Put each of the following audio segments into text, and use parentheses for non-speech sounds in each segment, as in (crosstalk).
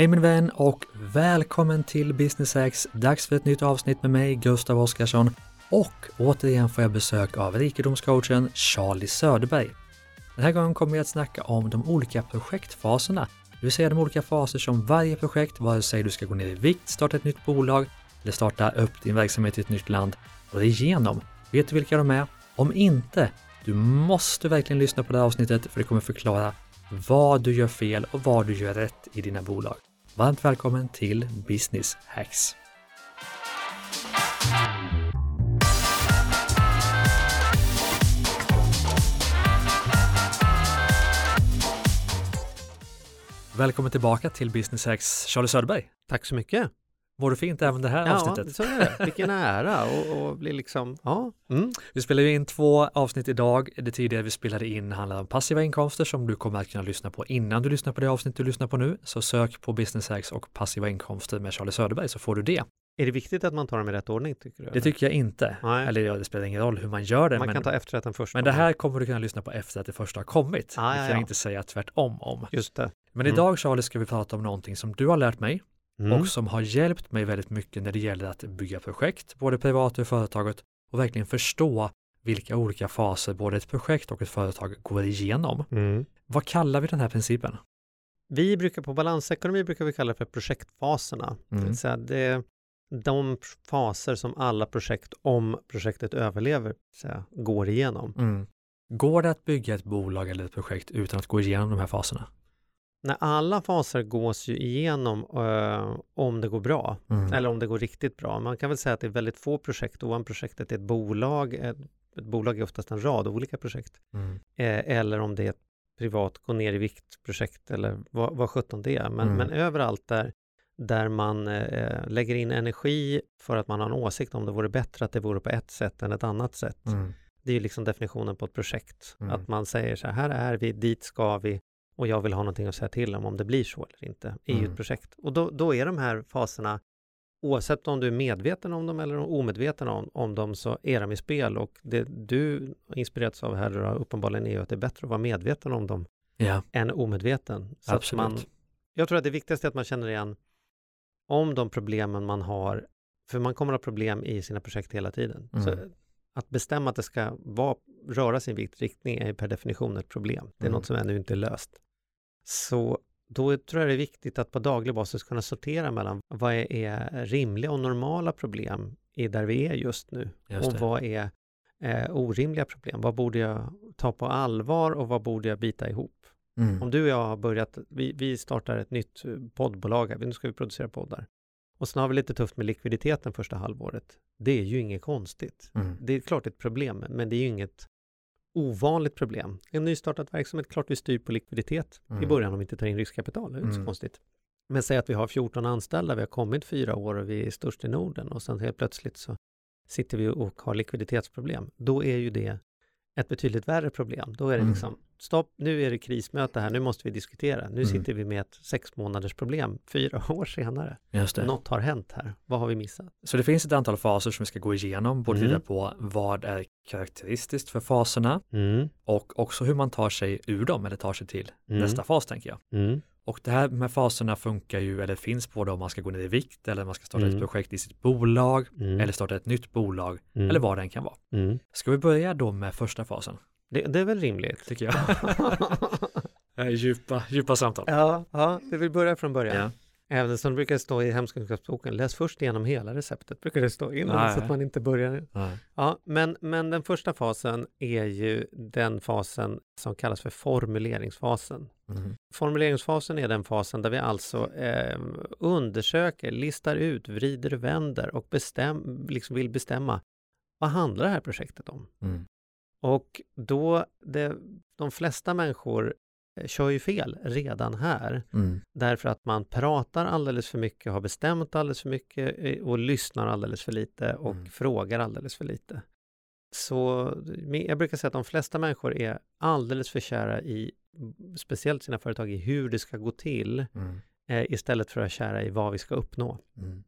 Hej min vän och välkommen till Business X. Dags för ett nytt avsnitt med mig, Gustav Oskarsson. Och återigen får jag besök av rikedomscoachen Charlie Söderberg. Den här gången kommer jag att snacka om de olika projektfaserna, det vill säga de olika faser som varje projekt, vare sig du ska gå ner i vikt, starta ett nytt bolag eller starta upp din verksamhet i ett nytt land, går igenom. Vet du vilka de är? Om inte, du måste verkligen lyssna på det här avsnittet för det kommer förklara vad du gör fel och vad du gör rätt i dina bolag. Varmt välkommen till Business Hacks! Välkommen tillbaka till Business Hacks, Charlie Söderberg. Tack så mycket. Mår du fint även det här ja, avsnittet? så är det. Vilken (laughs) ära och, och bli liksom, ja. Mm. Vi spelar ju in två avsnitt idag. Det tidigare vi spelade in handlar om passiva inkomster som du kommer att kunna lyssna på innan du lyssnar på det avsnitt du lyssnar på nu. Så sök på Business Hacks och passiva inkomster med Charlie Söderberg så får du det. Är det viktigt att man tar dem i rätt ordning tycker du? Det tycker jag inte. Nej. Eller ja, det spelar ingen roll hur man gör det. man men, kan ta efterrätten först. men det här kommer du kunna lyssna på efter att det första har kommit. Ah, det ja, kan jag ja. inte säga tvärtom om. Just det. Men Mm. idag Charlie ska vi prata om någonting som du har lärt mig Mm. och som har hjälpt mig väldigt mycket när det gäller att bygga projekt, både privat och företaget och verkligen förstå vilka olika faser både ett projekt och ett företag går igenom. Mm. Vad kallar vi den här principen? Vi brukar på balansekonomi brukar vi kalla det för projektfaserna. Det Mm. vill säga det är de faser som alla projekt, om projektet överlever, säga, går igenom. Mm. Går det att bygga ett bolag eller ett projekt utan att gå igenom de här faserna? När alla faser gås ju igenom eh, om det går bra. Mm. Eller om det går riktigt bra. Man kan väl säga att det är väldigt få projekt. Ovan projektet är ett bolag. Ett, ett bolag är oftast en rad olika projekt. Mm. Eh, eller om det är ett privat gå ner i vikt-projekt eller vad, vad sjutton det är. Men, Mm. men överallt där, där man eh, lägger in energi för att man har en åsikt om det vore bättre att det vore på ett sätt än ett annat sätt. Mm. Det är ju liksom definitionen på ett projekt. Mm. Att man säger så här, här är vi, dit ska vi och jag vill ha någonting att säga till om, om det blir så eller inte. Ju Mm. ett projekt. Och då, då är de här faserna, oavsett om du är medveten om dem eller omedveten om, om dem, så är de i spel. Och det du inspirerats av här då, uppenbarligen är ju att det är bättre att vara medveten om dem Ja, än omedveten. Så att Absolut. man, jag tror att det viktigaste är att man känner igen om de problemen man har, för man kommer att ha problem i sina projekt hela tiden. Mm. Så att bestämma att det ska vara, röra sin viktriktning är per definition ett problem. Det är Mm. något som ännu inte är löst. Så då tror jag det är viktigt att på daglig basis kunna sortera mellan vad är, är rimliga och normala problem i där vi är just nu just och vad är eh, orimliga problem. Vad borde jag ta på allvar och vad borde jag bita ihop? Mm. Om du och jag har börjat, vi, vi startar ett nytt poddbolag, här, nu ska vi producera poddar. Och sen har vi lite tufft med likviditeten första halvåret. Det är ju inget konstigt. Mm. Det är klart ett problem, men det är ju inget ovanligt problem. En nystartad verksamhet, klart vi styr på likviditet i Mm. början om vi inte tar in riskkapital, det är inte så Mm. konstigt. Men säg att vi har 14 anställda, vi har kommit fyra år och vi är störst i Norden och sen helt plötsligt så sitter vi och har likviditetsproblem. Då är ju det ett betydligt värre problem. Då är det Mm. liksom, stopp, nu är det krismöte här, nu måste vi diskutera. Nu Mm. sitter vi med ett sex månaders problem fyra (laughs) år senare. Just det. Något har hänt här, vad har vi missat? Så det finns ett antal faser som vi ska gå igenom, både Mm. på vad är karaktäristiskt för faserna Mm. och också hur man tar sig ur dem eller tar sig till Mm. nästa fas tänker jag. Och det här med faserna funkar ju, eller finns både om man ska gå ner i vikt eller man ska starta ett Mm. projekt i sitt bolag Mm. eller starta ett nytt bolag Mm. eller vad det än kan vara. Mm. Ska vi börja då med första fasen, Det, det är väl rimligt? tycker jag. (laughs) Djupa, djupa samtal. ja, ja, vi vill börja från början. Ja. Även som det brukar stå i hemkunskapsboken, läs först igenom hela receptet, brukar det stå innan, Ja, så att man inte börjar. Ja. Ja, men, men den första fasen är ju den fasen som kallas för formuleringsfasen. Mm. Formuleringsfasen är den fasen där vi alltså eh, undersöker, listar ut, vrider och vänder och bestäm, liksom vill bestämma vad handlar det här projektet om? Mm. Och då, det, de flesta människor eh, kör ju fel redan här Mm. därför att man pratar alldeles för mycket, har bestämt alldeles för mycket eh, och lyssnar alldeles för lite och Mm. frågar alldeles för lite. Så jag brukar säga att de flesta människor är alldeles för kära i, speciellt sina företag, i hur det ska gå till Mm. eh, istället för att kära i vad vi ska uppnå. Mm.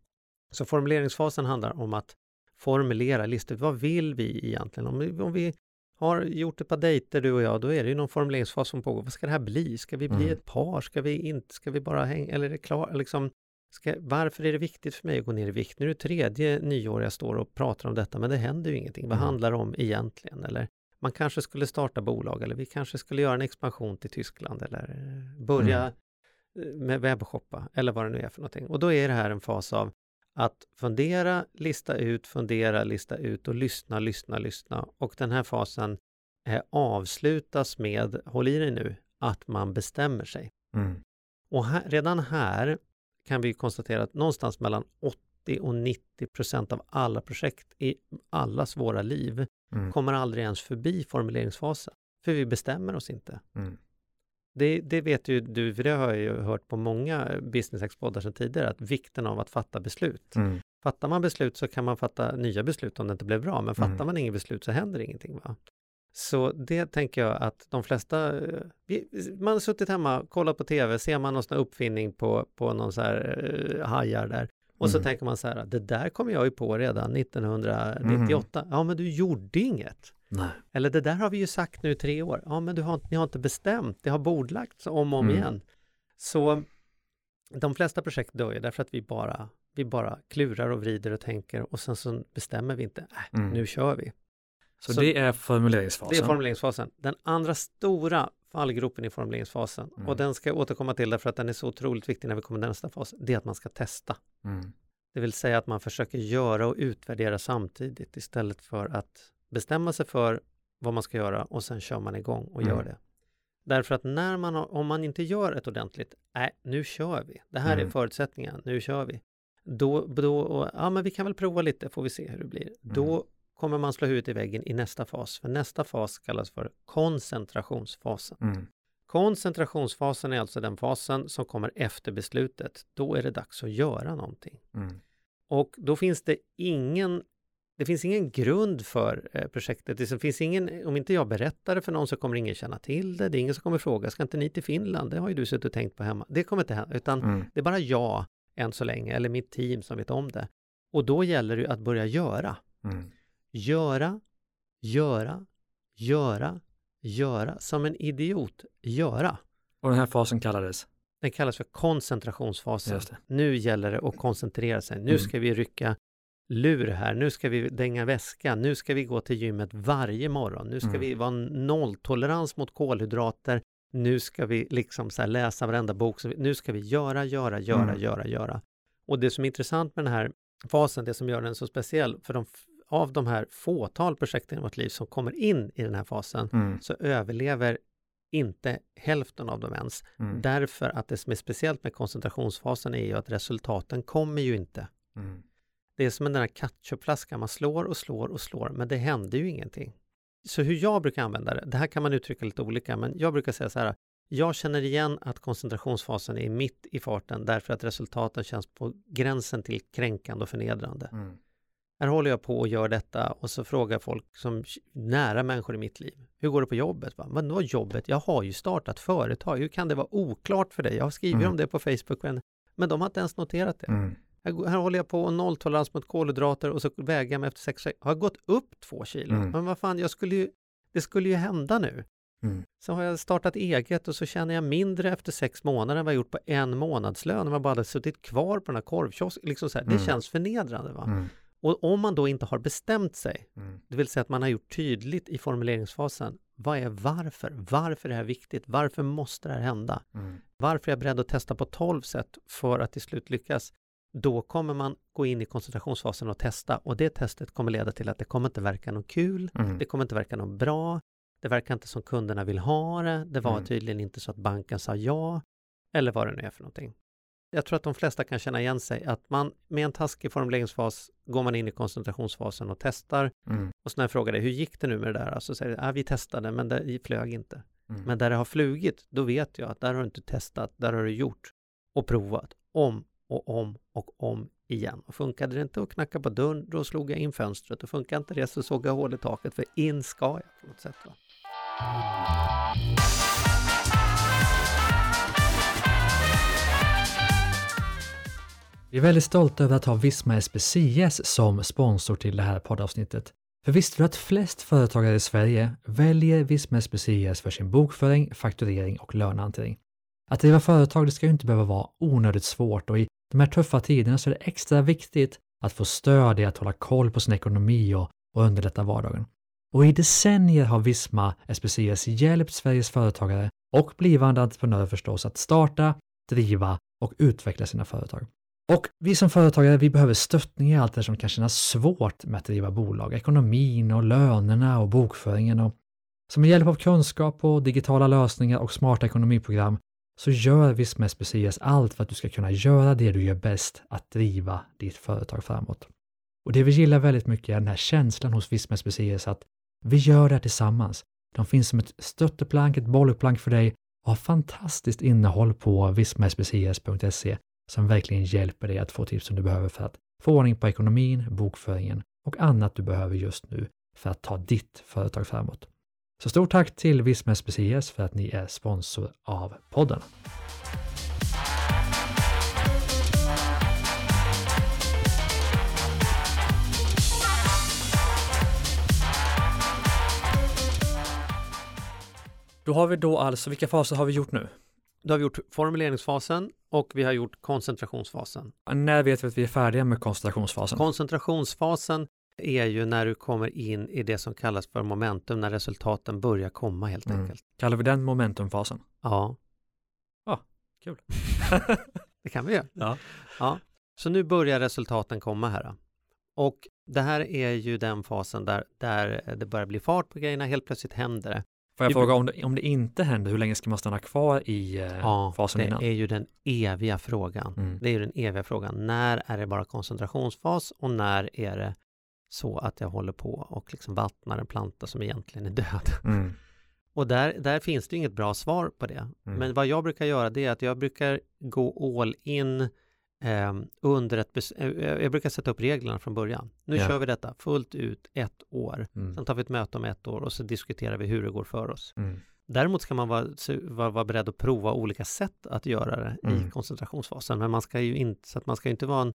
Så formuleringsfasen handlar om att formulera listor. Vad vill vi egentligen? Om vi, om vi har gjort ett par dejter du och jag, då är det ju någon formuleringsfas som pågår. Vad ska det här bli? Ska vi bli Mm. ett par? Ska vi inte? Ska vi bara hänga? Eller är det klart? Liksom, ska, varför är det viktigt för mig att gå ner i vikt? Nu är det tredje nyår jag står och pratar om detta, men det händer ju ingenting. Vad Mm. handlar det om egentligen? Eller man kanske skulle starta bolag eller vi kanske skulle göra en expansion till Tyskland eller eh, börja eh, med webbshoppa eller vad det nu är för någonting. Och då är det här en fas av att fundera, lista ut, fundera, lista ut och lyssna, lyssna, lyssna. Och den här fasen eh, avslutas med, håll i dig nu, att man bestämmer sig. Mm. Och här, redan här kan vi konstatera att någonstans mellan 80 och 90 procent av alla projekt i allas våra liv Mm. kommer aldrig ens förbi formuleringsfasen. För vi bestämmer oss inte. Mm. Det, det vet ju du, för det har jag ju hört på många business poddar sedan tidigare, att vikten av att fatta beslut. Mm. Fattar man beslut så kan man fatta nya beslut om det inte blev bra, men fattar Mm. man inget beslut så händer ingenting. Va? Så det tänker jag att de flesta, eh, man har suttit hemma, kollat på tv, ser man någon sån uppfinning på, på någon så här uh, hajar där och så Mm. tänker man så här, det där kom jag ju på redan 1998. Ja, men du gjorde inget. Nej. Eller det där har vi ju sagt nu i tre år. Ja, men du har, ni har inte bestämt. Det har bordlagts om och om Mm. igen. Så de flesta projekt dör ju därför att vi bara, vi bara klurar och vrider och tänker och sen så bestämmer vi inte. Äh, Mm. nu kör vi. Så, Så- det är formuleringsfasen. Det är formuleringsfasen. Den andra stora fallgropen i formuleringsfasen, Mm. och den ska jag återkomma till därför att den är så otroligt viktig när vi kommer till nästa fas, det är att man ska testa. Mm. Det vill säga att man försöker göra och utvärdera samtidigt istället för att bestämma sig för vad man ska göra och sen kör man igång och gör Mm. det. Därför att när man, har- om man inte gör ett ordentligt, nej, nu kör vi, det här är Mm. förutsättningen, nu kör vi. Då, då och, ja men vi kan väl prova lite, får vi se hur det blir. Då kommer man slå huvudet i väggen i nästa fas, för nästa fas kallas för koncentrationsfasen. Mm. Koncentrationsfasen är alltså den fasen som kommer efter beslutet. Då är det dags att göra någonting. Mm. Och då finns det ingen det finns ingen grund för eh, projektet. Det finns ingen, om inte jag berättar det för någon så kommer ingen känna till det. Det är ingen som kommer fråga, ska inte ni till Finland? Det har ju du suttit och tänkt på hemma. Det kommer inte hända, utan Mm. det är bara jag än så länge, eller mitt team som vet om det. Och då gäller det ju att börja göra. Mm. Göra, göra, göra, göra. Som en idiot, göra. Och den här fasen kallades? Den kallas för koncentrationsfasen. Nu gäller det att koncentrera sig. Nu Mm. ska vi rycka lur här. Nu ska vi dänga väska. Nu ska vi gå till gymmet varje morgon. Nu ska Mm. vi vara nolltolerans mot kolhydrater. Nu ska vi liksom så läsa varenda bok. Nu ska vi göra, göra, göra, Mm. göra, göra. Och det som är intressant med den här fasen, det som gör den så speciell, för de, av de här fåtal projekten i vårt liv som kommer in i den här fasen, Mm. så överlever inte hälften av dem ens. Mm. Därför att det som är speciellt med koncentrationsfasen är ju att resultaten kommer ju inte. Mm. Det är som en den här ketchupflaskan, man slår och slår och slår, men det händer ju ingenting. Så hur jag brukar använda det, det här kan man uttrycka lite olika, men jag brukar säga så här, jag känner igen att koncentrationsfasen är mitt i farten därför att resultaten känns på gränsen till kränkande och förnedrande. Mm. Här håller jag på och gör detta och så frågar folk som nära människor i mitt liv. Hur går det på jobbet? Va? Vadå jobbet? Jag har ju startat företag. Hur kan det vara oklart för dig? Jag har skrivit Mm. om det på Facebook. Men, de har inte ens noterat det. Mm. Här, här håller jag på och nolltolerans mot kolhydrater och så väger jag mig efter sex veckor. Har gått upp två kilo? Mm. Men vad fan, jag skulle ju, det skulle ju hända nu. Mm. Så har jag startat eget och så känner jag mindre efter sex månader än vad jag gjort på en månadslön om jag bara hade suttit kvar på den här korvkiosken. Liksom så här. Det Mm. känns förnedrande. Va? Och om man då inte har bestämt sig, Mm. det vill säga att man har gjort tydligt i formuleringsfasen, vad är varför? Varför är det här viktigt? Varför måste det här hända? Mm. Varför är jag beredd att testa på 12 sätt för att till slut lyckas? Då kommer man gå in i koncentrationsfasen och testa och det testet kommer leda till att det kommer inte verka något kul, Mm. det kommer inte verka något bra, det verkar inte som kunderna vill ha det, det var Mm. tydligen inte så att banken sa ja, eller vad det nu är för någonting. Jag tror att de flesta kan känna igen sig att man med en taskig formuleringsfas går man in i koncentrationsfasen och testar Mm. och så när jag frågar dig, hur gick det nu med det där? Så säger du, ah, vi testade men det flög inte. Mm. Men där det har flugit, då vet jag att där har du inte testat, där har du gjort och provat om och om och om igen. Och funkade det inte att knacka på dörren, då slog jag in fönstret och funkar inte det så såg jag hål i taket, för in ska jag på något sätt. Va? Vi är väldigt stolta över att ha Visma SBCS som sponsor till det här poddavsnittet. För visste du att flest företagare i Sverige väljer Visma SPCS för sin bokföring, fakturering och lönehantering? Att driva företag det ska ju inte behöva vara onödigt svårt och i de här tuffa tiderna så är det extra viktigt att få stöd i att hålla koll på sin ekonomi och, och underlätta vardagen. Och i decennier har Visma SPCS hjälpt Sveriges företagare och blivande entreprenörer förstås att starta, driva och utveckla sina företag. Och vi som företagare, vi behöver stöttning i allt det som kan kännas svårt med att driva bolag. Ekonomin och lönerna och bokföringen. Och så med hjälp av kunskap och digitala lösningar och smarta ekonomiprogram så gör Visma SBCS allt för att du ska kunna göra det du gör bäst, att driva ditt företag framåt. Och det vi gillar väldigt mycket är den här känslan hos Visma SBCS att vi gör det här tillsammans. De finns som ett stötteplank, ett bollplank för dig och har fantastiskt innehåll på vismaspcs.se som verkligen hjälper dig att få tips som du behöver för att få ordning på ekonomin, bokföringen och annat du behöver just nu för att ta ditt företag framåt. Så stort tack till Visma SPCS för att ni är sponsor av podden. Då har vi då alltså, vilka faser har vi gjort nu? Då har vi gjort formuleringsfasen och vi har gjort koncentrationsfasen. När vet vi att vi är färdiga med koncentrationsfasen? Koncentrationsfasen är ju när du kommer in i det som kallas för momentum, när resultaten börjar komma helt Mm. enkelt. Kallar vi den momentumfasen? Ja. Ja, kul. (laughs) det kan vi göra. Ja. ja. Så nu börjar resultaten komma här. Och det här är ju den fasen där, där det börjar bli fart på grejerna, helt plötsligt händer det. Får jag fråga, om det, om det inte händer, hur länge ska man stanna kvar i eh, Ja, fasen det innan? är ju den eviga frågan. Mm. Det är ju den eviga frågan. När är det bara koncentrationsfas och när är det så att jag håller på och liksom vattnar en planta som egentligen är död? (laughs) Mm. Och där, där finns det inget bra svar på det. Mm. Men vad jag brukar göra det är att jag brukar gå all in eh, under ett... bes- eh, jag brukar sätta upp reglerna från början. Nu Ja. kör vi detta fullt ut ett år. Mm. Sen tar vi ett möte om ett år och så diskuterar vi hur det går för oss. Mm. Däremot ska man vara, vara, vara beredd att prova olika sätt att göra det Mm. i koncentrationsfasen. Men man ska ju inte, så att man ska inte vara en,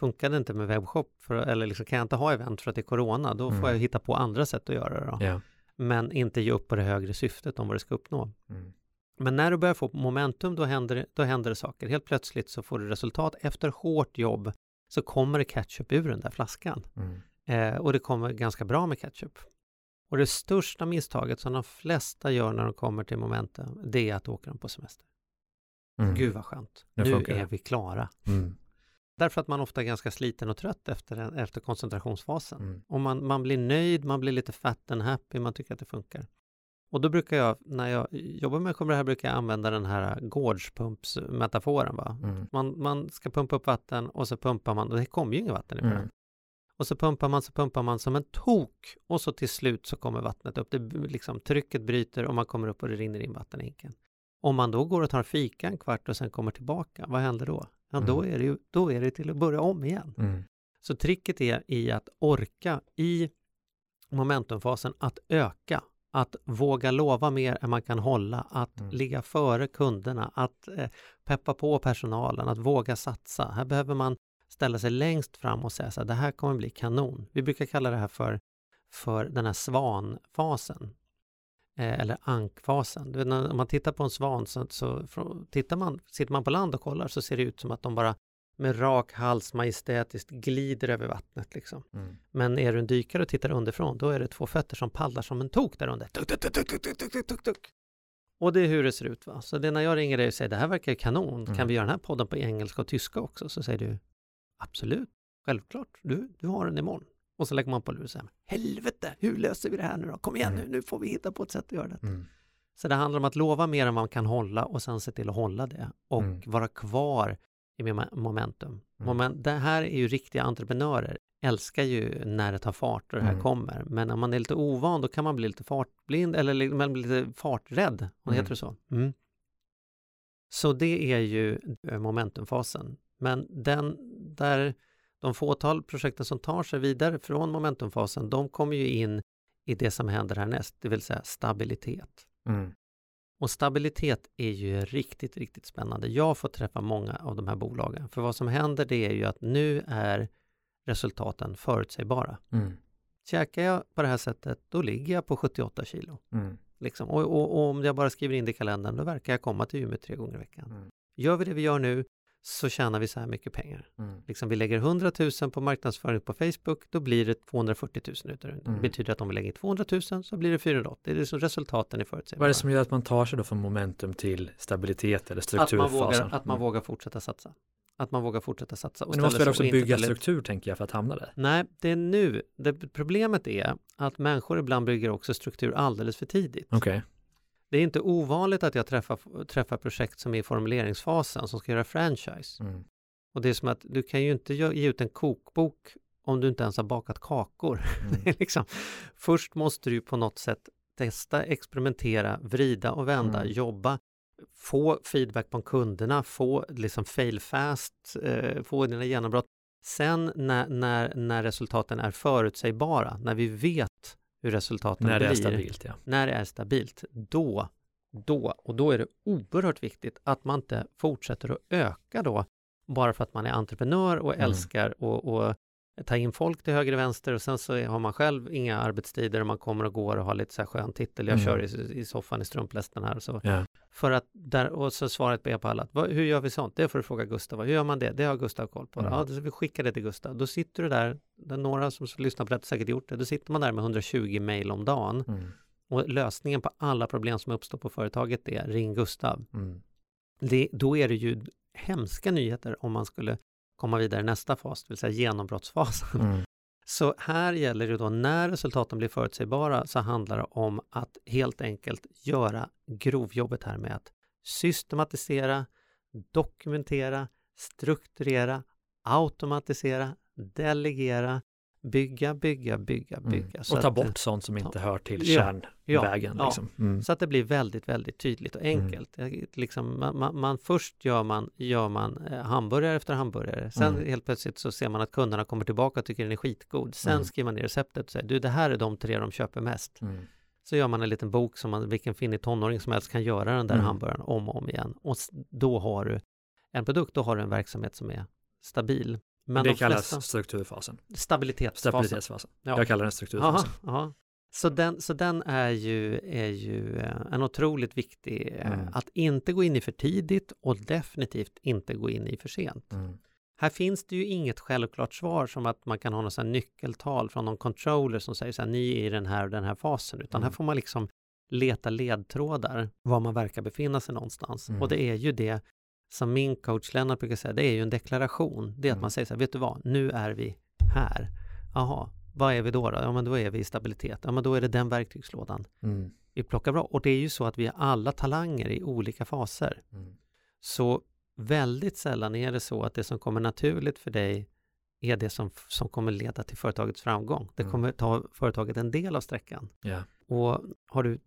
funkar det inte med webbshop, för, eller liksom, kan jag inte ha event för att det är corona, då Mm. får jag hitta på andra sätt att göra det då. Ja. Men inte ge upp på det högre syftet om vad det ska uppnå. Mm. Men när du börjar få momentum, då händer, det, då händer det saker. Helt plötsligt så får du resultat. Efter hårt jobb så kommer det ketchup ur den där flaskan. Mm. Eh, och det kommer ganska bra med ketchup. Och det största misstaget som de flesta gör när de kommer till momentum, det är att åka dem på semester. Mm. Gud vad skönt. Nu Nu funkar är det. vi klara. Mm. Därför att man ofta är ganska sliten och trött efter, efter koncentrationsfasen. Mm. Och man, man blir nöjd, man blir lite fat and happy, man tycker att det funkar. Och då brukar jag, när jag jobbar med det här, brukar jag använda den här gårdspumpsmetaforen. Va? Mm. Man, man ska pumpa upp vatten och så pumpar man, och det kommer ju inget vatten i Mm. Och så pumpar man, så pumpar man som en tok och så till slut så kommer vattnet upp. Det, liksom, trycket bryter och man kommer upp och det rinner in vatten i hinken. Om man då går och tar fika en kvart och sen kommer tillbaka, vad händer då? Ja, då är det ju, då är det till att börja om igen. Mm. Så tricket är i att orka i momentumfasen att öka, att våga lova mer än man kan hålla, att Mm. ligga före kunderna, att eh, peppa på personalen, att våga satsa. Här behöver man ställa sig längst fram och säga så här, det här kommer bli kanon. Vi brukar kalla det här för, för den här svanfasen. Eh, eller ankfasen. Du vet, när, om man tittar på en svan så, så från, tittar man, sitter man på land och kollar så ser det ut som att de bara med rak hals majestätiskt glider över vattnet. Liksom. Mm. Men är du en dykare och tittar underifrån, då är det två fötter som paddlar som en tok där under. Tuk, tuk, tuk, och det är hur det ser ut. Va? Så det när jag ringer dig och säger det här verkar kanon, mm. kan vi göra den här podden på engelska och tyska också? Så säger du absolut, självklart, du, du har den imorgon. Och så lägger man på luren och säger helvete, hur löser vi det här nu då? Kom igen mm. nu, nu får vi hitta på ett sätt att göra det. Mm. Så det handlar om att lova mer än man kan hålla och sen se till att hålla det och mm. vara kvar i mom- momentum. Moment, det här är ju riktiga entreprenörer, älskar ju när det tar fart och det här Mm. kommer. Men om man är lite ovan då kan man bli lite fartblind eller man blir lite farträdd, om det Mm. heter det så. Mm. Så det är ju eh, momentumfasen. Men den där de fåtal projekten som tar sig vidare från momentumfasen, de kommer ju in i det som händer härnäst, det vill säga stabilitet. Mm. Och stabilitet är ju riktigt, riktigt spännande. Jag får träffa många av de här bolagen. För vad som händer det är ju att nu är resultaten förutsägbara. Mm. käkar jag på det här sättet, då ligger jag på 78 kilo. Mm. Liksom. Och, och, och, om jag bara skriver in det i kalendern, då verkar jag komma till Umeå tre gånger i veckan. Mm. Gör vi det vi gör nu, så tjänar vi så här mycket pengar. Mm. Liksom vi lägger 100 000 på marknadsföring på Facebook, då blir det 240 000 ut där. Det Mm. betyder att om vi lägger 200 000 så blir det 480. Det är så resultaten är förutsägbara. Vad är det som gör att man tar sig då från momentum till stabilitet eller att man, strukturfasen? vågar, att man Mm. vågar fortsätta satsa. Att man vågar fortsätta satsa. Men du måste väl också bygga struktur tänker jag för att hamna där? Nej, det är nu. Det, problemet är att människor ibland bygger också struktur alldeles för tidigt. Okej. Det är inte ovanligt att jag träffar, träffar projekt som är i formuleringsfasen som ska göra franchise. Mm. Och det är som att du kan ju inte ge ut en kokbok om du inte ens har bakat kakor. Mm. (laughs) Liksom, först måste du på något sätt testa, experimentera, vrida och vända, Mm. jobba, få feedback från kunderna, få liksom fail fast, eh, få dina genombrott. Sen när, när, när resultaten är förutsägbara, när vi vet hur resultaten När det blir, är stabilt, ja. när det är stabilt, då, då, och då är det oerhört viktigt att man inte fortsätter att öka då, bara för att man är entreprenör och Mm. älskar och, och ta in folk till höger och vänster och sen så har man själv inga arbetstider och man kommer och går och har lite så här skön titel. Jag Mm. kör i, i soffan i strumplästen här och så. ja. För att där, och så svaret är på alla, att, hur gör vi sånt? Det får du fråga Gustav. Hur gör man det? Det har Gustav koll på. Mm. Ja, ska vi skicka det till Gustav. Då sitter du där, det är några som lyssnar på det säkert gjort det, då sitter man där med 120 mejl om dagen Mm. och lösningen på alla problem som uppstår på företaget är ring Gustav. Mm. Det, då är det ju hemska nyheter om man skulle komma vidare i nästa fas, det vill säga genombrottsfasen. Mm. Så här gäller det då när resultaten blir förutsägbara så handlar det om att helt enkelt göra grovjobbet här med att systematisera, dokumentera, strukturera, automatisera, delegera, bygga, bygga, bygga, Mm. bygga. Så Och ta bort sånt som inte hör till Ja. kärnvägen. Ja. Liksom. Mm. Så att det blir väldigt, väldigt tydligt och Mm. enkelt. Jag- Liksom, man, man, först gör man, gör man eh, hamburgare efter hamburgare. Sen Mm. helt plötsligt så ser man att kunderna kommer tillbaka och tycker den är skitgod. Sen Mm. skriver man ner receptet och säger du det här är de tre de köper mest. Mm. Så gör man en liten bok som man, vilken finnig tonåring som helst kan göra den där Mm. hamburgaren om och om igen. Och då har du en produkt, då har du en verksamhet som är stabil. Men det de kallas flesta, strukturfasen. stabilitetsfasen. Stabilitetsfasen. Ja. Jag kallar den strukturfasen. jaha. Så den, så den är ju, är ju eh, en otroligt viktig, eh, Mm. att inte gå in i för tidigt och definitivt inte gå in i för sent. Mm. Här finns det ju inget självklart svar som att man kan ha något nyckeltal från någon controller som säger så här, ni är i den här och den här fasen, utan Mm. här får man liksom leta ledtrådar var man verkar befinna sig någonstans. Mm. Och det är ju det som min coach Lennart brukar säga, det är ju en deklaration. Det är att Mm. man säger så här, vet du vad, nu är vi här. Jaha, vad är vi då, då? Ja, men då är vi i stabilitet. Ja, men då är det den verktygslådan Mm. vi plockar bra. Och det är ju så att vi har alla talanger i olika faser. Mm. Så väldigt sällan är det så att det som kommer naturligt för dig är det som, som kommer leda till företagets framgång. Det Mm. kommer ta företaget en del av sträckan. Ja. Och har du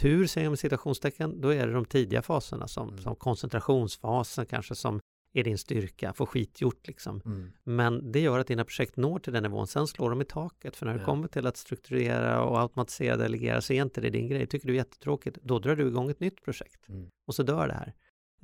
tur, säger jag med citationstecken, då är det de tidiga faserna som, Mm. som koncentrationsfasen kanske som är din styrka, få skit gjort liksom. Mm. Men det gör att dina projekt når till den nivån, sen slår de i taket. För när det Ja. kommer till att strukturera och automatisera, delegera, så är inte det din grej. Tycker du är jättetråkigt, då drar du igång ett nytt projekt. Mm. Och så dör det här.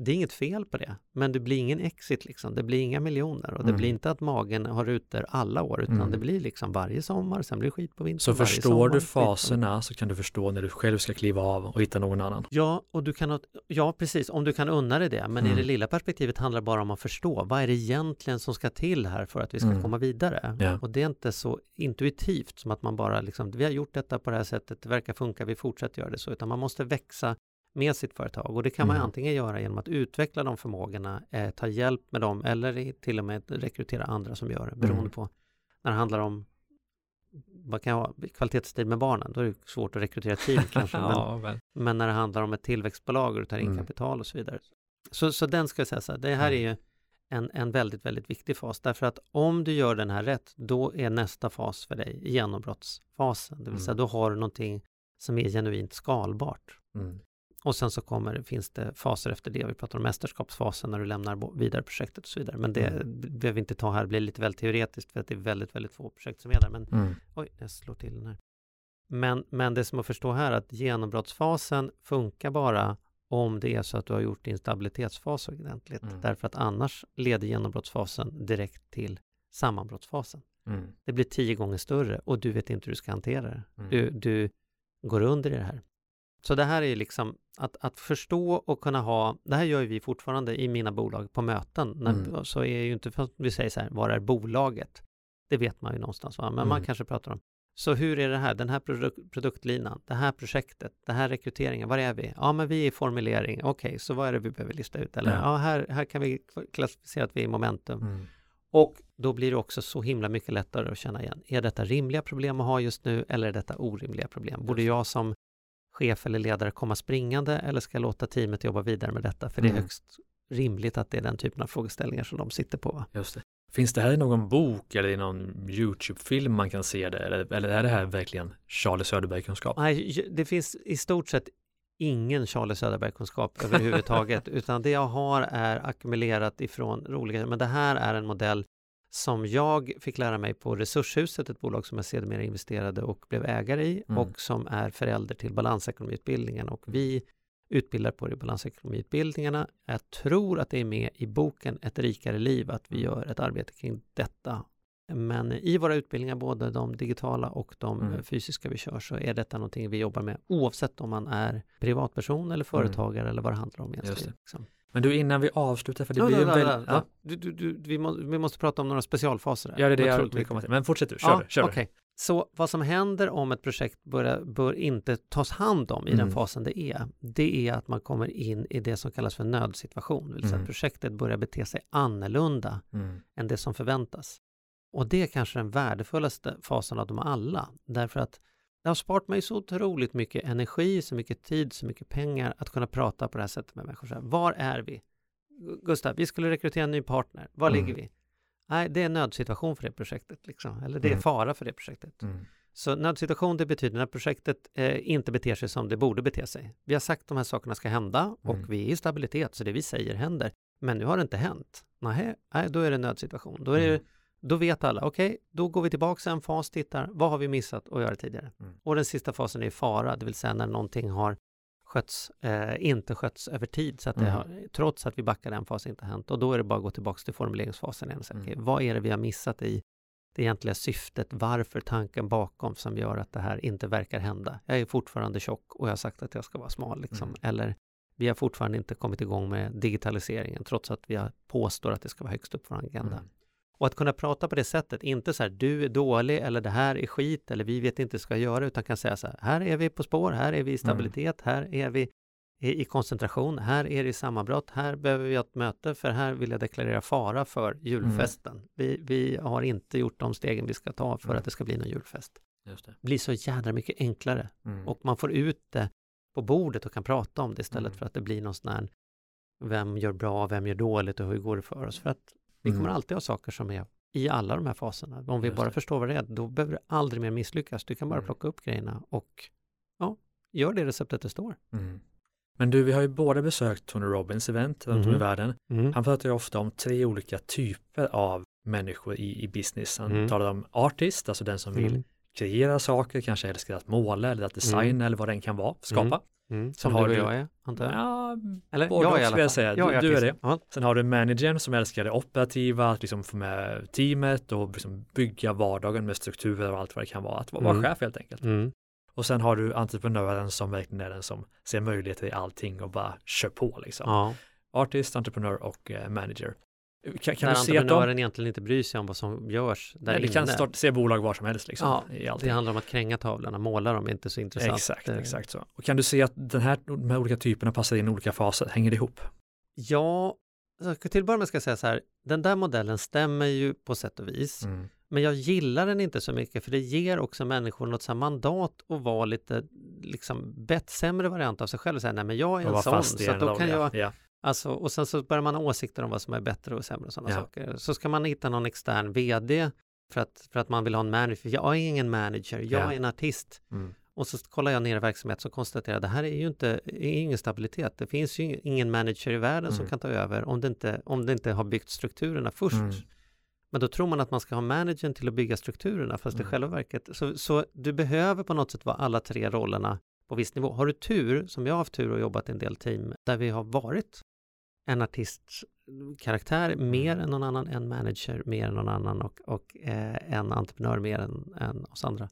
Det är inget fel på det, men det blir ingen exit liksom. Det blir inga miljoner och det Mm. blir inte att magen har rutor alla år, utan Mm. det blir liksom varje sommar, sen blir det skit på vintern. Så förstår sommar, du faserna så kan du förstå när du själv ska kliva av och hitta någon annan. Ja, och du kan, ja, precis, om du kan unna dig det. Men i Mm. det lilla perspektivet handlar det bara om att förstå. Vad är det egentligen som ska till här för att vi ska Mm. komma vidare? Ja. Och det är inte så intuitivt som att man bara liksom, vi har gjort detta på det här sättet, det verkar funka, vi fortsätter göra det så, utan man måste växa med sitt företag och det kan man Mm. antingen göra genom att utveckla de förmågorna, eh, ta hjälp med dem eller till och med rekrytera andra som gör det, beroende Mm. på när det handlar om vad kan ha, kvalitetstid med barnen, då är det svårt att rekrytera team (laughs) kanske. men, ja, väl. men när det handlar om ett tillväxtbolag och du tar in Mm. kapital och så vidare. Så, så den ska jag säga så här, det här är ju en, en väldigt, väldigt viktig fas. Därför att om du gör den här rätt, då är nästa fas för dig genombrottsfasen. Det vill säga Mm. då har du någonting som är genuint skalbart. Mm. Och sen så kommer, finns det faser efter det. Vi pratar om mästerskapsfasen när du lämnar vidare projektet och så vidare. Men det Mm. behöver vi inte ta här, det blir lite väl teoretiskt för att det är väldigt, väldigt få projekt som är där. Men Mm. Oj, jag slår till den här. Men, men det som att förstå här att genombrottsfasen funkar bara om det är så att du har gjort din stabilitetsfas ordentligt. Mm. Därför att annars leder genombrottsfasen direkt till sammanbrottsfasen. Mm. Det blir tio gånger större och du vet inte hur du ska hantera det. Mm. Du, du går under i det här. Så det här är liksom att, att förstå och kunna ha, det här gör vi fortfarande i mina bolag på möten, när, Mm. så är ju inte, vi säger så här, var är bolaget? Det vet man ju någonstans, va? men man Mm. kanske pratar om, så hur är det här, den här produk- produktlinan, det här projektet, det här rekryteringen, var är vi? Ja, men vi är i formulering, okej, så vad är det vi behöver lista ut? Eller Ja. ja, här, här kan vi klassificera att vi är i momentum. Mm. Och då blir det också så himla mycket lättare att känna igen. Är detta rimliga problem att ha just nu eller är detta orimliga problem? Borde jag som chef eller ledare komma springande eller ska jag låta teamet jobba vidare med detta? För det är Mm. högst rimligt att det är den typen av frågeställningar som de sitter på. Just det. Finns det här i någon bok eller i någon YouTube-film man kan se det? Eller, eller är det här verkligen Charlie Söderberg-kunskap? Nej, det finns i stort sett ingen Charlie Söderberg-kunskap överhuvudtaget, (laughs) utan det jag har är ackumulerat ifrån roliga, men det här är en modell som jag fick lära mig på Resurshuset, ett bolag som jag sedermera investerade och blev ägare i Mm. och som är förälder till balansekonomiutbildningen och vi utbildar på det i balansekonomiutbildningarna. Jag tror att det är med i boken Ett rikare liv att vi gör ett arbete kring detta. Men i våra utbildningar, både de digitala och de Mm. fysiska vi kör, så är detta någonting vi jobbar med oavsett om man är privatperson eller företagare eller vad det handlar om. Mm. Egentligen, det. Men du, innan vi avslutar, för det Ja, blir ju ja, väldigt... ja. Du, du, du, vi, må, vi måste prata om några specialfaser. här. Ja, det är det jag vill komma till. Men fortsätt du, kör Ja, du. Kör okej. Så vad som händer om ett projekt börjar, bör inte tas hand om i den Mm. fasen det är, det är att man kommer in i det som kallas för nödsituation, det vill säga Mm. att projektet börjar bete sig annorlunda Mm. än det som förväntas. Och det är kanske den värdefullaste fasen av dem alla, därför att det har sparat mig så otroligt mycket energi, så mycket tid, så mycket pengar att kunna prata på det här sättet med människor. Så här, var är vi? Gustav, vi skulle rekrytera en ny partner. Var Mm. ligger vi? Nej, det är en nödsituation för det projektet, liksom. eller det är Mm. fara för det projektet. Mm. Så nödsituation, det betyder när projektet eh, inte beter sig som det borde bete sig. Vi har sagt att de här sakerna ska hända och Mm. vi är i stabilitet, så det vi säger händer. Men nu har det inte hänt. Nähä, nej, då är det nödsituation. Då, är det, Mm. Då vet alla, okej, då går vi tillbaka en fas, tittar, vad har vi missat att göra tidigare? Mm. Och den sista fasen är fara, det vill säga när någonting har skötts, eh, inte skötts över tid, så att Mm. har, trots att vi backar den fasen inte hänt. Och då är det bara att gå tillbaka till formuleringsfasen igen och säga, Mm. okej, vad är det vi har missat i det egentliga syftet, varför tanken bakom som gör att det här inte verkar hända. Jag är fortfarande tjock och jag har sagt att jag ska vara smal liksom. Mm. Eller vi har fortfarande inte kommit igång med digitaliseringen trots att vi har påstår att det ska vara högst upp på vår agenda. Mm. Och att kunna prata på det sättet, inte så här du är dålig eller det här är skit eller vi vet inte vad vi ska göra utan kan säga så här, här är vi på spår, här är vi i stabilitet, här är vi i i koncentration, här är det i sammanbrott, här behöver vi ha ett möte för här vill jag deklarera fara för julfesten. Vi, vi har inte gjort de stegen vi ska ta för Mm. att det ska bli någon julfest. Just det. Blir så jädra mycket enklare Mm. och man får ut det på bordet och kan prata om det istället Mm. för att det blir någon sån här vem gör bra, vem gör dåligt och hur går det för oss? För att vi kommer Mm. alltid ha saker som är i alla de här faserna. Om vi Just bara det. förstår vad det är, då behöver du aldrig mer misslyckas. Du kan bara Mm. plocka upp grejerna och ja, gör det receptet det står. Mm. Men du, vi har ju båda besökt Tony Robbins event runt om i Mhm. världen. Han pratar ju ofta om tre olika typer av människor i, i business. Han Mm. talar om artist, alltså den som vill Mm. kreera saker, kanske älskar att måla eller att designa eller vad den kan vara, skapa. Mm. Sen Som har du och du- jag är, antar jag. Ja, Eller både jag skulle jag säga. Jag Du- du är det. Ja. Sen har du managern som älskar det operativa, att liksom få med teamet och liksom bygga vardagen med strukturer och allt vad det kan vara. Att vara Mm. chef helt enkelt. Mm. Och sen har du entreprenören som verkligen är den som ser möjligheter i allting och bara kör på liksom. Ja. Artist, entreprenör och eh, manager. Kan, kan Där du se att de, entreprenören egentligen inte bryr sig om vad som görs där nej, det inne. kan starta, se bolag var som helst liksom. Ja, Det handlar om att kränga tavlorna, måla dem är inte så intressant. Exakt, Eh, exakt så. Och kan du se att den här, de här olika typerna passar in i olika faser, hänger det ihop? Ja, så till att börja med ska jag säga så här, den där modellen stämmer ju på sätt och vis. Mm. Men jag gillar den inte så mycket för det ger också människor något så mandat att vara lite liksom bett sämre variant av sig själv och säga nej men jag är en sån så då kan ja. jag Ja. Alltså och sen så börjar man ha åsikter om vad som är bättre och sämre och sådana Ja. saker. Så ska man hitta någon extern vd för att, för att man vill ha en manager. Jag är ingen manager, jag Ja. är en artist. Mm. Och så kollar jag ner i verksamhet och konstaterar att det här är ju inte, är ingen stabilitet. Det finns ju ing- ingen manager i världen som Mm. kan ta över om det inte, om det inte har byggt strukturerna först. Mm. Men då tror man att man ska ha managern till att bygga strukturerna, fast i Mm. själva verket, så, så du behöver på något sätt vara alla tre rollerna på viss nivå. Har du tur, som jag har haft tur och jobbat i en del team, där vi har varit en artists karaktär mer än någon annan, en manager mer än någon annan och, och eh, en entreprenör mer än, än oss andra.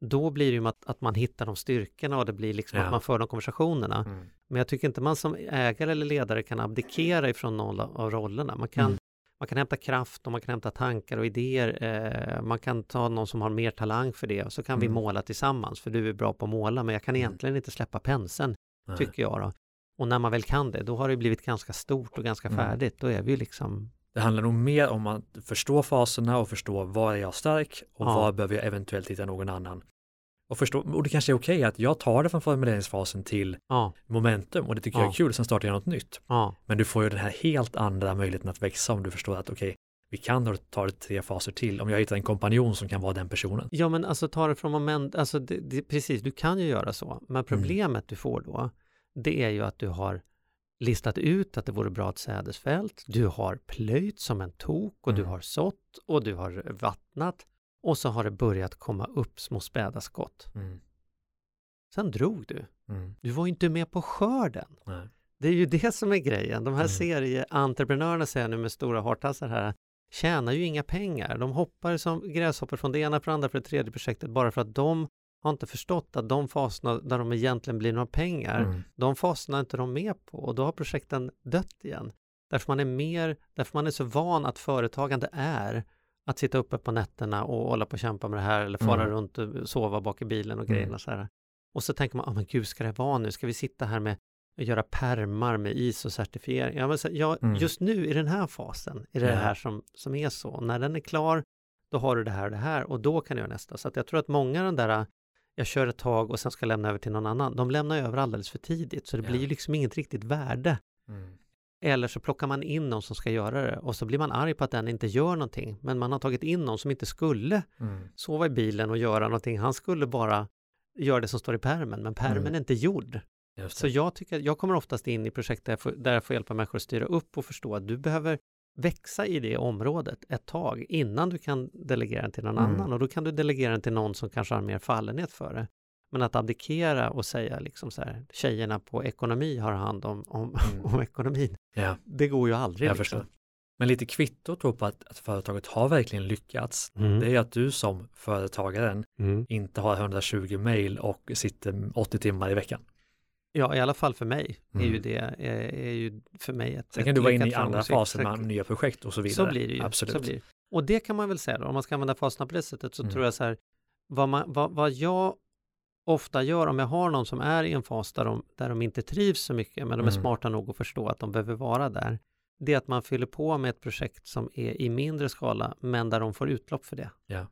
Då blir det ju att, att man hittar de styrkorna och det blir liksom Ja. att man för de konversationerna. Mm. Men jag tycker inte man som ägare eller ledare kan abdikera ifrån någon av rollerna. Man kan, Mm. man kan hämta kraft och man kan hämta tankar och idéer. Eh, man kan ta någon som har mer talang för det och så kan vi Mm. måla tillsammans för du är bra på att måla men jag kan Mm. egentligen inte släppa penseln tycker jag då. Och när man väl kan det, då har det blivit ganska stort och ganska Mm. färdigt. Då är vi liksom, Det handlar nog mer om att förstå faserna och förstå var är jag stark och Ja. var behöver jag eventuellt hitta någon annan. Och, förstå, och det kanske är okej att jag tar det från formuleringsfasen till ja, momentum och det tycker jag Ja. är kul, sen startar jag något nytt. Men du får ju den här helt andra möjligheten att växa om du förstår att okej, vi kan ta det tre faser till om jag hittar en kompanjon som kan vara den personen. Ja, men alltså ta det från moment, alltså det, det, precis, du kan ju göra så. Men problemet du får då, det är ju att du har listat ut att det vore bra ett sädesfält. Du har plöjt som en tok och du Mm. har sått och du har vattnat och så har det börjat komma upp små späda skott. Mm. Sen drog du. Mm. Du var ju inte med på skörden. Nej. Det är ju det som är grejen. De här Mm. serieentreprenörerna säger nu med stora hartassar här, tjänar ju inga pengar. De hoppar som gräshoppor från det ena för det andra för det tredje projektet bara för att de har inte förstått att de faserna där de egentligen blir några pengar, Mm. de faserna är inte de med på och då har projekten dött igen. Därför man är mer, därför man är så van att företagande är att sitta uppe på nätterna och hålla på och kämpa med det här eller fara Mm. runt och sova bak i bilen och Mm. grejerna så här. Och så tänker man, ah, men gud ska det vara nu? Ska vi sitta här med och göra permar med ISO-certifiering? Ja, men så, ja, Mm. just nu i den här fasen är det Ja. det här som, som är så. När den är klar, då har du det här och det här och då kan du göra nästa. Så att jag tror att många av den där, jag kör ett tag och sen ska lämna över till någon annan, de lämnar över alldeles för tidigt. Så det Ja. blir ju liksom inget riktigt värde. Mm. Eller så plockar man in någon som ska göra det och så blir man arg på att den inte gör någonting. Men man har tagit in någon som inte skulle Mm. sova i bilen och göra någonting. Han skulle bara göra det som står i pärmen, men pärmen Mm. är inte gjord. Så jag tycker, jag kommer oftast in i projekt där jag, får, där jag får hjälpa människor att styra upp och förstå att du behöver växa i det området ett tag innan du kan delegera den till någon Mm. annan och då kan du delegera den till någon som kanske har mer fallenhet för det. Men att abdikera och säga liksom så här, tjejerna på ekonomi har hand om, om, Mm. om ekonomin, Ja, det går ju aldrig. jag liksom. förstår. Men lite kvitto tror på att, att företaget har verkligen lyckats. Mm. Det är att du som företagaren Mm. inte har 120 mejl och sitter 80 timmar i veckan. Ja, i alla fall för mig är ju Mm. det är, är ju för mig ett Sen ett kan du vara inne i andra faser med nya projekt och så vidare. Så blir det ju. Absolut. Så blir det. Och det kan man väl säga då, om man ska använda faserna på det sättet så Mm. tror jag så här, vad, man, vad, vad jag ofta gör om jag har någon som är i en fas där de, där de inte trivs så mycket, men de är Mm. smarta nog att förstå att de behöver vara där, det är att man fyller på med ett projekt som är i mindre skala, men där de får utlopp för det. Ja.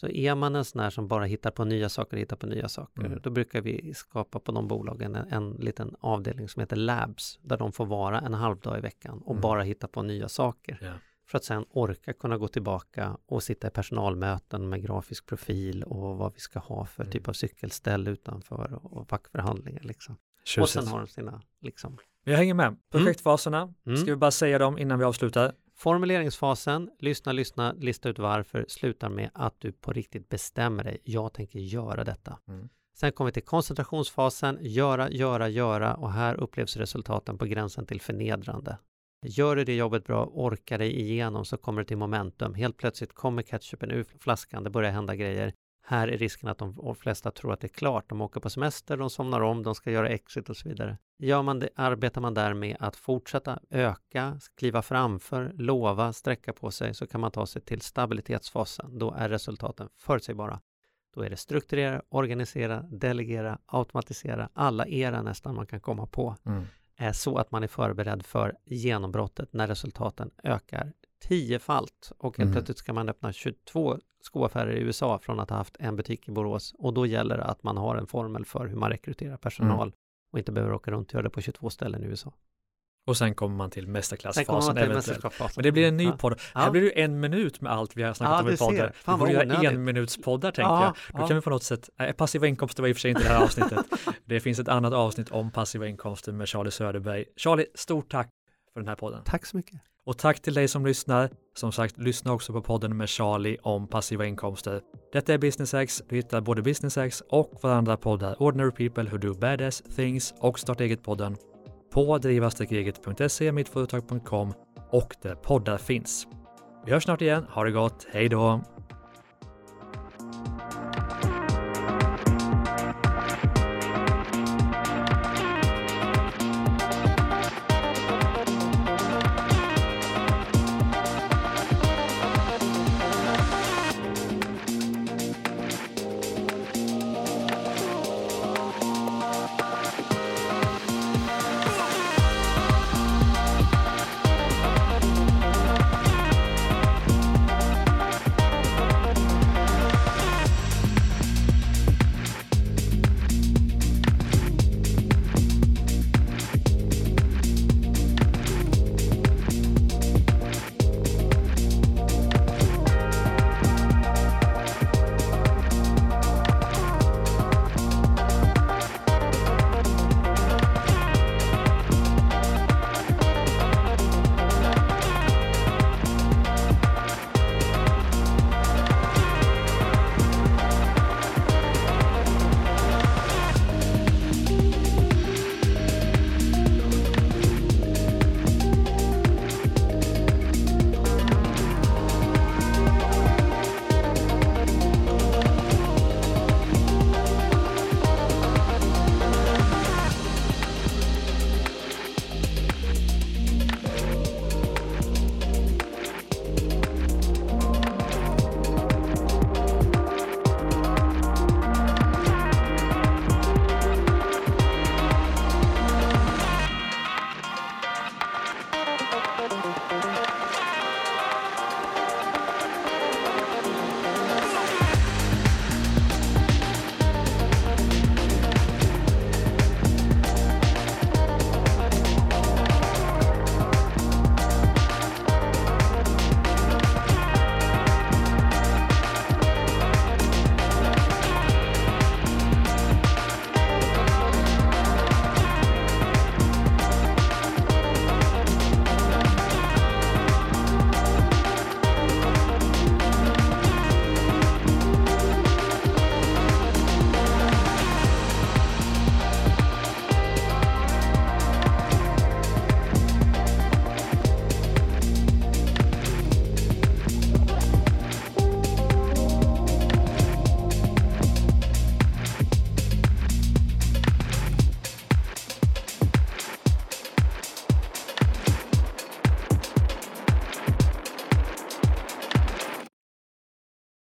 Så är man en sån här som bara hittar på nya saker, hittar på nya saker, Mm. då brukar vi skapa på de bolagen en, en liten avdelning som heter Labs, där de får vara en halvdag i veckan och Mm. bara hitta på nya saker. Ja. För att sen orka kunna gå tillbaka och sitta i personalmöten med grafisk profil och vad vi ska ha för Mm. typ av cykelställ utanför och, och fackförhandlingar liksom. Och Tjusigt. sen har de sina liksom Jag hänger med. Projektfaserna, Mm. ska vi bara säga dem innan vi avslutar? Formuleringsfasen, lyssna, lyssna, lista ut varför, slutar med att du på riktigt bestämmer dig. Jag tänker göra detta. Mm. Sen kommer vi till koncentrationsfasen, göra, göra, göra och här upplevs resultaten på gränsen till förnedrande. Gör du det jobbet bra, orkar dig igenom så kommer du till momentum. Helt plötsligt kommer ketchupen ur flaskan, det börjar hända grejer. Här är risken att de flesta tror att det är klart. De åker på semester, de somnar om, de ska göra exit och så vidare. Gör man det, arbetar man där med att fortsätta öka, kliva framför, lova, sträcka på sig så kan man ta sig till stabilitetsfasen. Då är resultaten förutsägbara. Då är det strukturera, organisera, delegera, automatisera, alla era nästan man kan komma på Mm. är så att man är förberedd för genombrottet när resultaten ökar tiofalt och helt Mm. plötsligt ska man öppna 22 skoaffärer i USA från att ha haft en butik i Borås och då gäller det att man har en formel för hur man rekryterar personal och inte behöver åka runt och göra det på 22 ställen i USA. Och sen kommer man till mästerklassfasen eventuellt. Men det blir en ny Ja. podd. Ja. Här blir det en minut med allt vi har snackat Ja, om i podden. Fan, vi borde göra onödigt. en minuts poddar tänker Ja, jag. Då kan vi på något sätt, nej, passiva inkomster var i och för sig inte det här avsnittet. (laughs) det finns ett annat avsnitt om passiva inkomster med Charlie Söderberg. Charlie, stort tack för den här podden. Tack så mycket. Och tack till dig som lyssnar. Som sagt, lyssna också på podden med Charlie om passiva inkomster. Detta är Business X. Du hittar både Business X och våra andra poddar Ordinary People Who Do Badass Things och Starta Eget-podden på driva-eget.se, mittföretag.com och där poddar finns. Vi hörs snart igen. Ha det gott. Hej då!